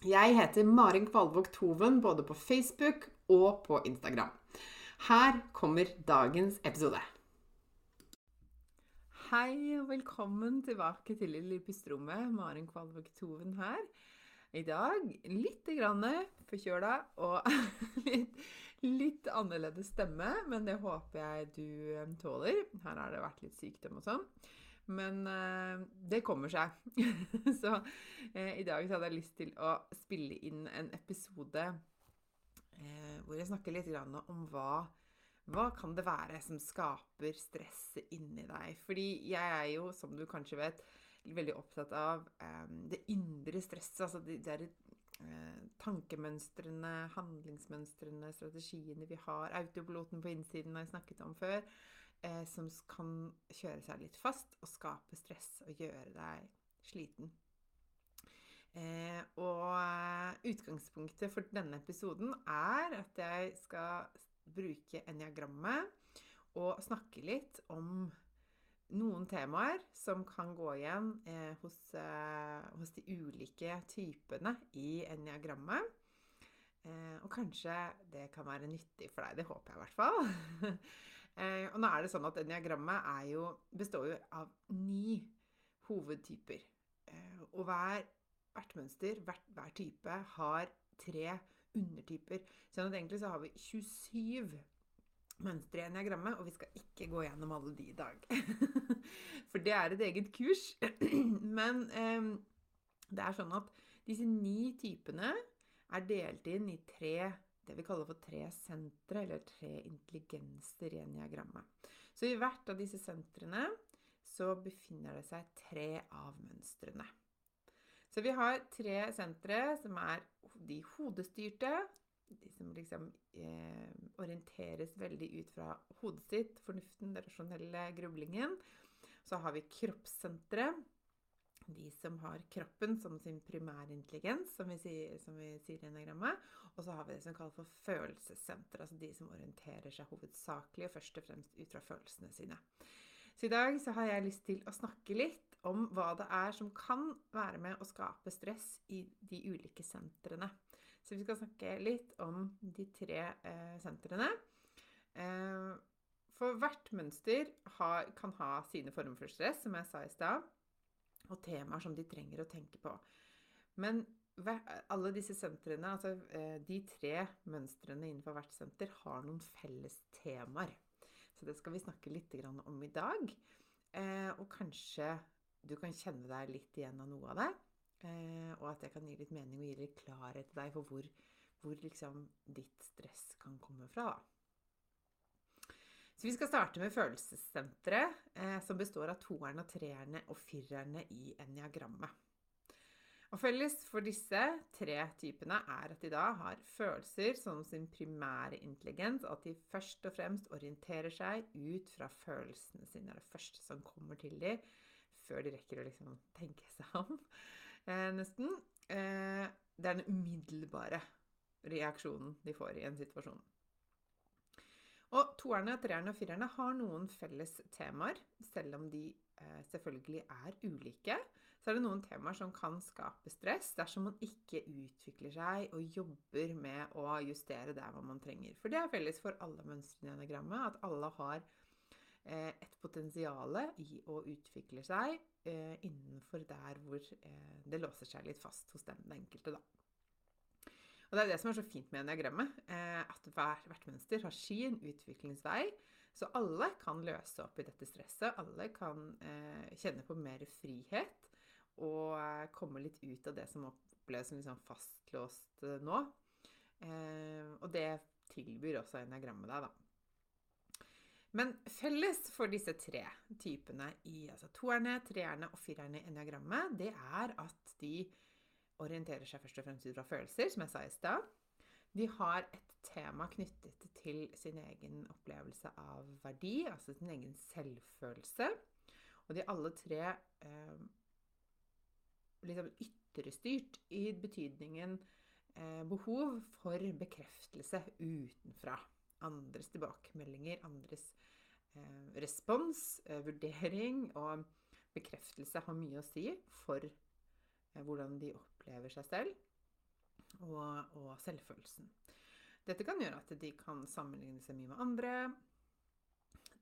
Jeg heter Marin Kvalvåg Toven både på Facebook og på Instagram. Her kommer dagens episode. Hei og velkommen tilbake til Lille pusterommet. Marin Kvalvåg Toven her. I dag litt forkjøla og litt, litt annerledes stemme, men det håper jeg du tåler. Her har det vært litt sykdom og sånn. Men eh, det kommer seg. så eh, i dag så hadde jeg lyst til å spille inn en episode eh, hvor jeg snakker litt om hva hva kan det være som skaper stresset inni deg? Fordi jeg er jo, som du kanskje vet, veldig opptatt av um, det indre stresset. Altså de, de uh, tankemønstrene, handlingsmønstrene, strategiene vi har. Autopiloten på innsiden har jeg snakket om før eh, som kan kjøre seg litt fast og skape stress og gjøre deg sliten. Eh, og eh, utgangspunktet for denne episoden er at jeg skal bruke eniagrammet og snakke litt om noen temaer som kan gå igjen eh, hos, eh, hos, de ulike typene i eniagrammet. Eh, og kanskje det kan være nyttig for deg. Det håper jeg i hvert fall. Eh, og nå er det sånn at Enneagrammet jo, består jo av ni hovedtyper. Eh, og hver, hvert mønster, hvert, hver type, har tre undertyper. Sånn at egentlig så har vi 27 mønstre i enneagrammet, og vi skal ikke gå gjennom alle de i dag. For det er et eget kurs. Men eh, det er sånn at disse ni typene er delt inn i tre det vi kaller for tre sentre, eller tre intelligenser i eniagrammet. Så i hvert av disse sentrene så befinner det seg tre av mønstrene. Så vi har tre sentre som er de hodestyrte, de som liksom eh, orienteres veldig ut fra hodet sitt, fornuften, den rasjonelle grublingen. Så har vi kroppssenteret, de som har kroppen som sin primærintelligens, som som vi sier i enagrammet. Og så har vi det som kalles for følelsessenter, altså de som orienterer seg hovedsakelig og først og fremst ut fra følelsene sine. Så i dag så har jeg lyst til å snakke litt om hva det er som kan være med å skape stress i de ulike sentrene. Så vi skal snakke litt om de tre eh, sentrene. Eh, for hvert mønster har, kan ha sine former for stress, som jeg sa i stad og temaer som de trenger å tenke på. Men alle disse sentrene, altså eh, de tre mønstrene innenfor hvert senter, har noen felles temaer. Så det skal vi snakke litt om i dag. Eh, og kanskje du kan kjenne deg litt igjen av noe av det. Eh, og at jeg kan gi litt mening og gi litt klarhet til deg for hvor, hvor liksom ditt stress kan komme fra. da. Så vi skal starte med følelsessenteret, eh, som består av toerne, treerne og firerne i enneagrammet. Og Felles for disse tre typene er at de da har følelser som sin primære intelligens, og at de først og fremst orienterer seg ut fra følelsene sine. Det er det første som kommer til dem før de rekker å liksom tenke seg om, eh, nesten. Eh, det er den umiddelbare reaksjonen de får i en situasjon. Og toerne, treerne og firerne har noen felles temaer, selv om de eh, selvfølgelig er ulike, så er det noen temaer som kan skape stress dersom man ikke utvikler seg og jobber med å justere der hvor man trenger. For det er felles for alle mønstrene i enagrammet at alle har eh, et potensial i å utvikle seg eh, innenfor der hvor eh, det låser seg litt fast hos den enkelte, da. Og det er det som er så fint med enagrammet, eh, at hvert, mønster har sin utviklingsvei. Så alle kan løse opp i dette stresset. Alle kan eh, kjenne på mer frihet og eh, komme litt ut av det som oppleves som liksom fastlåst nå. Og det tilbyr også enagrammet deg, da. Men felles for disse tre typene i altså toerne, treerne og firerne i enagrammet, det er at de orienterer seg først og fremst ut fra følelser, som jeg sa i stad. De har et tema knyttet til sin egen opplevelse av verdi, altså sin egen selvfølelse. Og de er alle tre eh, liksom ytrestyrt i betydningen eh, behov for bekreftelse utenfra. Andres tilbakemeldinger, andres eh, respons, eh, vurdering og bekreftelse har mye å si for hvordan de opplever seg selv, og, og, selvfølelsen. Dette kan gjøre at de kan sammenligne seg mye med andre.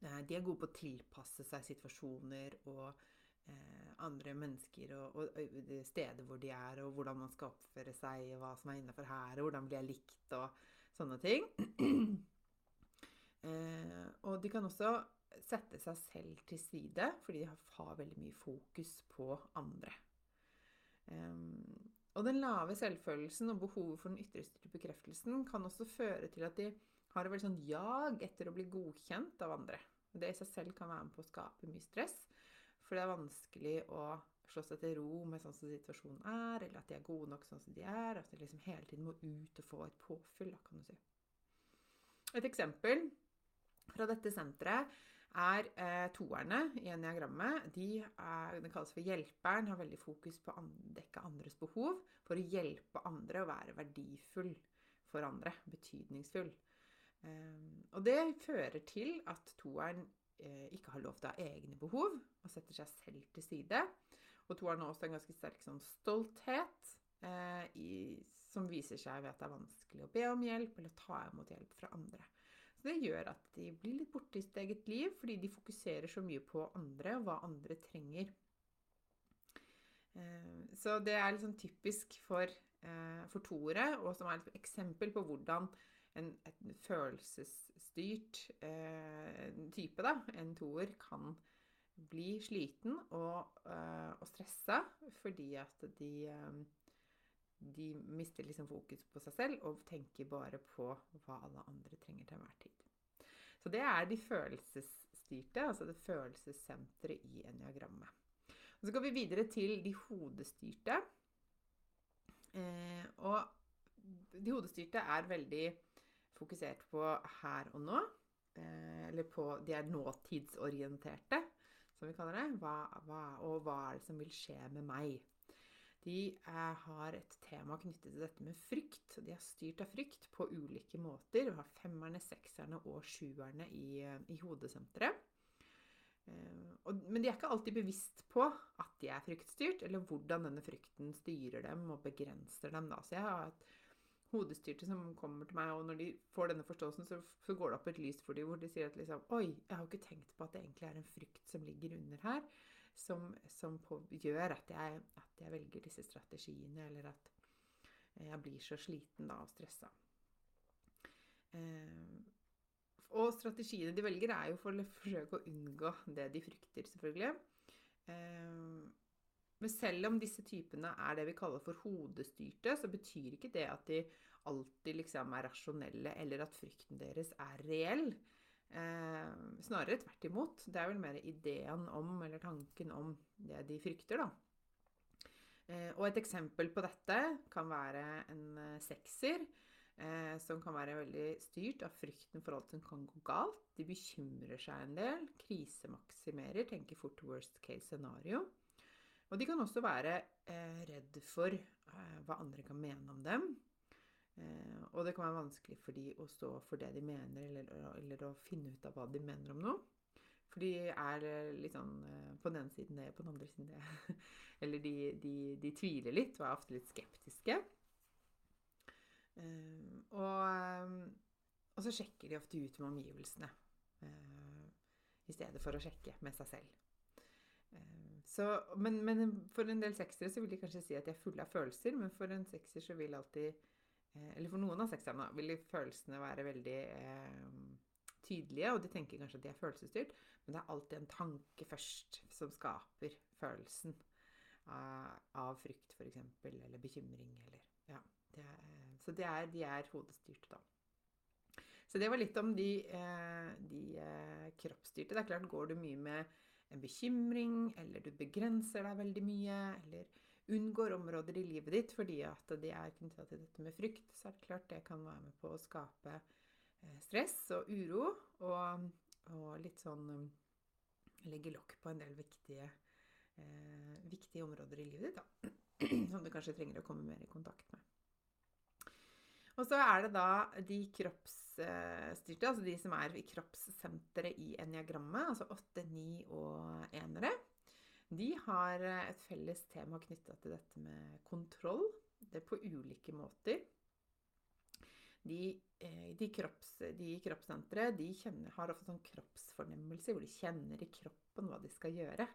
Eh, de er gode på å tilpasse seg situasjoner og eh, andre mennesker og, og, og, steder hvor de er, og hvordan man skal oppføre seg, og hva som er innafor her, og hvordan blir jeg likt, og sånne ting. eh, og de kan også sette seg selv til side, fordi de har veldig mye fokus på andre. Og den lave selvfølelsen og behovet for den ytrestyrte bekreftelsen kan også føre til at de har et veldig sånn jag etter å bli godkjent av andre. Det i seg selv kan være med på å skape mye stress, for det er vanskelig å slå seg til ro med sånn som situasjonen er, eller at de er gode nok sånn som de er, at de liksom hele tiden må ut og få et påfyll, da, kan du si. Et eksempel fra dette senteret er eh, toerne i eniagrammet. De er, det kalles for hjelperen, har veldig fokus på å dekke andres behov for å hjelpe andre å være verdifull for andre. Betydningsfull. Eh, og det fører til at toeren eh, ikke har lov til å ha egne behov og setter seg selv til side. Og toeren har også en ganske sterk sånn stolthet eh, i, som viser seg ved at det er vanskelig å be om hjelp eller ta imot hjelp fra andre. Så det gjør at de blir litt borte i sitt eget liv, fordi de fokuserer så mye på andre og hva andre trenger. Eh, så det er liksom typisk for, eh, for toere, og som er et eksempel på hvordan en, en følelsesstyrt eh, type, da, en toer, kan bli sliten og, og stressa fordi at de de mister liksom fokus på seg selv og tenker bare på hva alle andre trenger til enhver tid. Så det er de følelsesstyrte, altså det følelsessenteret i eniagrammet. Så går vi videre til de hodestyrte. Eh, og de hodestyrte er veldig fokusert på her og nå. Eh, eller på De er nåtidsorienterte, som vi kaller det. Hva, hva, og hva er det som vil skje med meg? De er, har et tema knyttet til dette med frykt. De er styrt av frykt på ulike måter. Vi har femmerne, sekserne og sjuerne i, eh, i hodesenteret. Eh, men de er ikke alltid bevisst på at de er fryktstyrt, eller hvordan denne frykten styrer dem og begrenser dem. Da. Så jeg har et hodestyrte som kommer til meg, og når de får denne forståelsen, så, så går det opp et lys for dem hvor de sier at liksom Oi, jeg har ikke tenkt på at det egentlig er en frykt som ligger under her som, som på, gjør at jeg, at jeg, velger disse strategiene, eller at jeg blir så sliten da og stressa. Eh, og strategiene de velger, er jo for å forsøke å unngå det de frykter, selvfølgelig. Eh, men selv om disse typene er det vi kaller for hodestyrte, så betyr ikke det at de alltid liksom er rasjonelle, eller at frykten deres er reell. Eh, snarere tvert imot. Det er vel mer ideen om, eller tanken om, det de frykter, da. Eh, og et eksempel på dette kan være en eh, sekser. Eh, som kan være veldig styrt av frykten for alt som kan gå galt. De bekymrer seg en del, krisemaksimerer, tenker fort worst case scenario. Og de kan også være eh, redd for eh, hva andre kan mene om dem. Eh, og det kan være vanskelig for de å stå for det de mener, eller, eller, å finne ut av hva de mener om noe. For de er litt sånn på den ene siden det, på den andre siden det. Eller de, de, de tviler litt og er ofte litt skeptiske. Og, og så sjekker de ofte ut med omgivelsene i stedet for å sjekke med seg selv. Så, men, men, for en del seksere så vil de kanskje si at de er fulle av følelser, men for en sekser så vil alltid eh, Eller for noen av sekserne vil følelsene være veldig eh, tydelige, og de tenker kanskje at de er følelsesstyrt, men det er alltid en tanke først som skaper følelsen av, av frykt, f.eks., eller bekymring, eller Ja. Det er, så det er, de er hodestyrte, da. Så det var litt om de, eh, de kroppsstyrte. Det er klart, går du mye med en bekymring, eller du begrenser deg veldig mye, eller unngår områder i livet ditt fordi at de er knytta til dette med frykt, så er det klart det kan være med på å skape eh, stress og uro, og, og litt sånn um, legge lokk på en del viktige, eh, viktige områder i livet ditt, da. Som du kanskje trenger å komme mer i kontakt med. Og så er det da de kroppsstyrte, altså de som er i kroppssenteret i eniagrammet, altså 8, 9 og enere. De har et felles tema knytta til dette med kontroll. Det er på ulike måter. De, eh, de, kropps, de kroppssentre de kjenner, har ofte sånn kroppsfornemmelse, hvor de kjenner i kroppen hva de skal gjøre.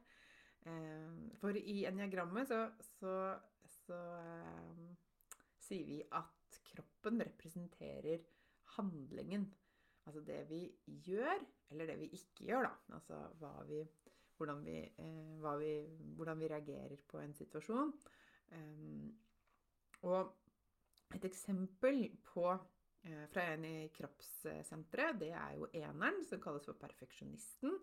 Eh, for i eniagrammet så, så, så eh, sier vi at kroppen representerer handlingen. Altså det vi gjør, eller det vi ikke gjør, da. Altså hva vi, hvordan, vi, eh, vi, hvordan, vi, reagerer på en situasjon. Um, og et eksempel på, eh, fra en i kroppssenteret, det er jo eneren, som kalles for perfeksjonisten.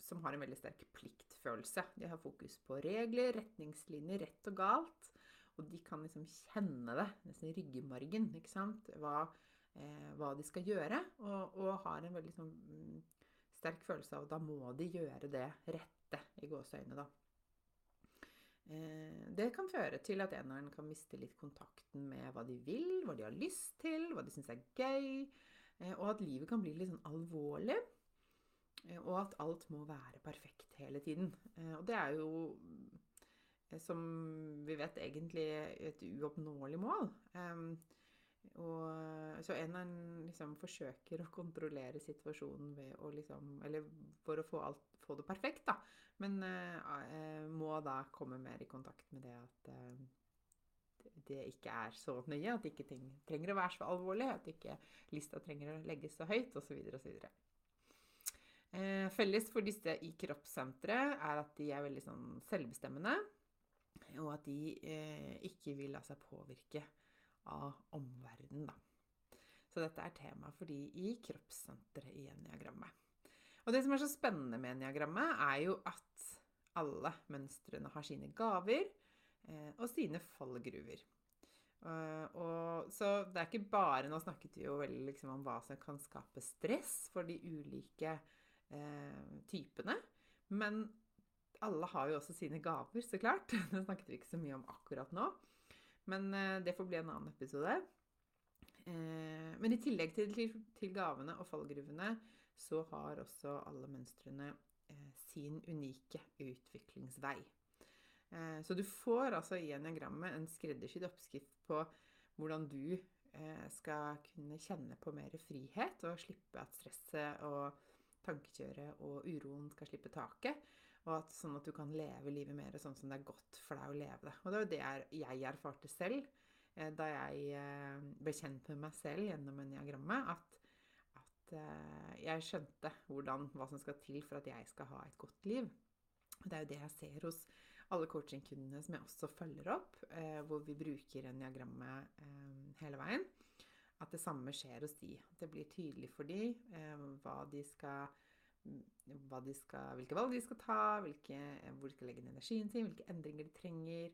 Som har en veldig sterk pliktfølelse. De har fokus på regler, retningslinjer, rett og galt. Og de kan liksom kjenne det, nesten i ryggmargen, ikke sant? Hva, eh, hva de skal gjøre. Og, og, har en veldig sånn sterk følelse av at da må de gjøre det rette, i gåseøynene, da. Eh, det kan føre til at eneren kan miste litt kontakten med hva de vil, hva de har lyst til, hva de syns er gøy. Eh, og at livet kan bli litt sånn alvorlig. Eh, og at alt må være perfekt hele tiden. Og det er jo som vi vet egentlig et uoppnåelig mål. Og, så en av liksom forsøker å kontrollere situasjonen ved å liksom Eller for å få, alt, få det perfekt, da. Men uh, må da komme mer i kontakt med det at uh, det ikke er så nøye, at ikke ting, trenger å være så alvorlig, at ikke lista trenger å legges så høyt, osv. osv. Uh, felles for disse i kroppssenteret er at de er veldig sånn selvbestemmende og at de uh, ikke vil la seg påvirke av omverdenen, da. Så dette er tema for de i kroppssenteret i eniagrammet. Og det som er så spennende med eniagrammet, er jo at alle mønstrene har sine gaver eh, og sine fallgruver. Uh, og, så det er ikke bare Nå snakket vi jo veldig liksom, om hva som kan skape stress for de ulike eh, typene. Men alle har jo også sine gaver, så klart. Det snakket vi ikke så mye om akkurat nå. Men eh, det får bli en annen episode. Eh, men i tillegg til, gavene og fallgruvene, så har også alle mønstrene eh, sin unike utviklingsvei. Så du får altså i eniagrammet en skreddersydd oppskrift på hvordan du skal kunne kjenne på mer frihet og slippe at stresset og tankekjøret og uroen skal slippe taket. Og at, sånn at du kan leve livet mer sånn som det er godt for deg å leve det. Og det var det jeg erfarte selv eh, da jeg eh, ble kjent med meg selv gjennom eniagrammet. At, at eh, jeg skjønte hvordan, hva som skal til for at jeg skal ha et godt liv. Og det er jo det jeg ser hos alle coachingkundene som jeg også følger opp, hvor vi bruker eniagrammet hele veien. At det samme skjer hos de. At det blir tydelig for de hva de skal de skal, hvilke valg de skal ta, hvilke, hvor de skal legge ned energien sin, hvilke endringer de trenger,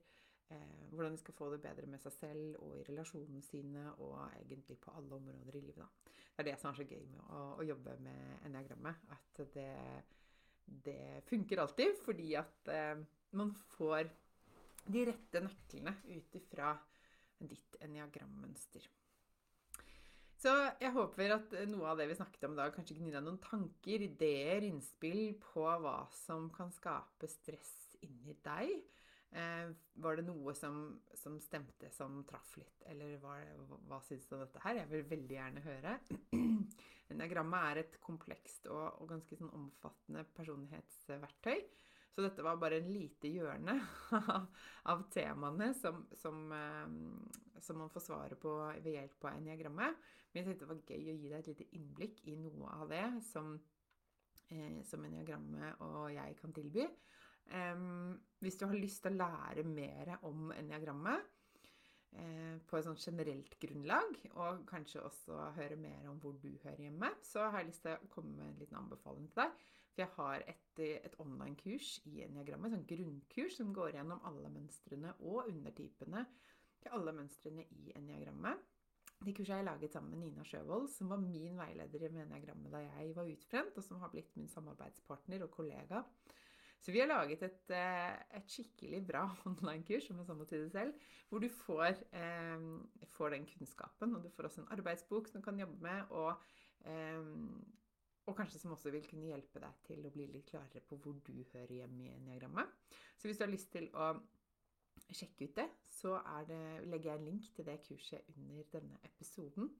eh, hvordan de skal få det bedre med seg selv og i relasjonene sine, og egentlig på alle områder i livet. Da. Det er det som er så gøy med å, å jobbe med eniagrammet. At det, det, funker alltid, fordi at eh, man får de rette nøklene ut ifra ditt eniagrammønster. Så jeg håper at noe av det vi snakket om i dag, kanskje gir deg noen tanker, ideer, innspill på hva som kan skape stress inni deg. Eh, var det noe som, som, stemte, som traff litt, eller hva, hva syns du om dette her? Jeg vil veldig gjerne høre. Enagrammet er et komplekst og, og ganske sånn omfattende personlighetsverktøy. Så dette var bare en lite hjørne av temaene som, som, eh, som man får svaret på ved hjelp av eniagrammet. Men jeg tenkte det var gøy å gi deg et lite innblikk i noe av det som, eh, som eniagrammet og jeg kan tilby. Hvis du har lyst til å lære mer om eniagrammet eh, på et sånn generelt grunnlag, og kanskje også høre mer om hvor du hører hjemme, så har jeg lyst til å komme med en liten anbefaling til deg. For jeg har et, et online-kurs i eniagrammet, et sånn grunnkurs som går gjennom alle mønstrene og undertypene til alle mønstrene i eniagrammet. Det kurset har jeg laget sammen med Nina Sjøvold, som var min veileder i eniagrammet da jeg var utbrent, og som har blitt min samarbeidspartner og kollega. Så vi har laget et, eh, et skikkelig bra online-kurs, om jeg så må si det selv, hvor du får, eh, får, den kunnskapen. Og du får også en arbeidsbok som du kan jobbe med, og eh, og kanskje som også vil kunne hjelpe deg til å bli litt klarere på hvor du hører hjemme i eniagrammet. Så hvis du har lyst til å sjekke ut det, så det, legger jeg en link til det kurset under denne episoden.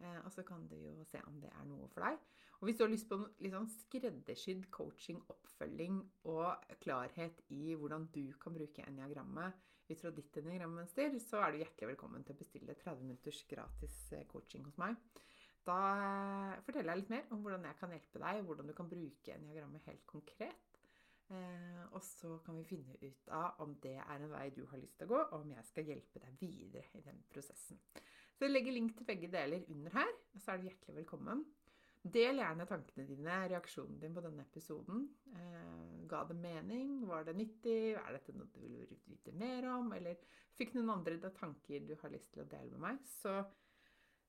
Eh, og så kan du jo se om det er noe for deg. Og hvis du har lyst på litt sånn skreddersydd coaching, oppfølging og klarhet i hvordan du kan bruke eniagrammet ut fra ditt eniagrammønster, så er du hjertelig velkommen til å bestille 30 minutters gratis eh, coaching hos meg. Da forteller jeg litt mer om hvordan jeg kan hjelpe deg, og hvordan du kan bruke eniagrammet helt konkret. Eh, og så kan vi finne ut av om det er en vei du har lyst til å gå, og om jeg skal hjelpe deg videre i den prosessen. Så jeg legger link til begge deler under her, og så er du hjertelig velkommen. Del gjerne tankene dine, reaksjonen din på denne episoden. Eh, ga det mening? Var det nyttig? Er dette noe du vil vite mer om? Eller fikk noen andre tanker du har lyst til å dele med meg? Så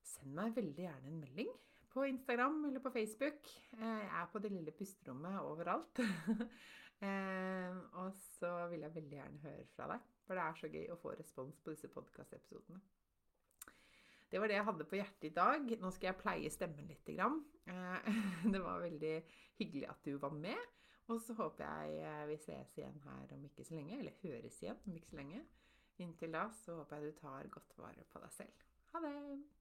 send meg veldig gjerne en melding på Instagram eller på Facebook. Eh, jeg er på det lille pusterommet overalt. Eh, og så vil jeg veldig gjerne høre fra deg, for det er så gøy å få respons på disse podkastepisodene. Det var det jeg hadde på hjertet i dag. Nå skal jeg pleie stemmen litt. Eh, det var veldig hyggelig at du var med. Og så håper jeg vi ses igjen her om ikke så lenge, eller høres igjen om ikke så lenge. Inntil da så håper jeg du tar godt vare på deg selv. Ha det!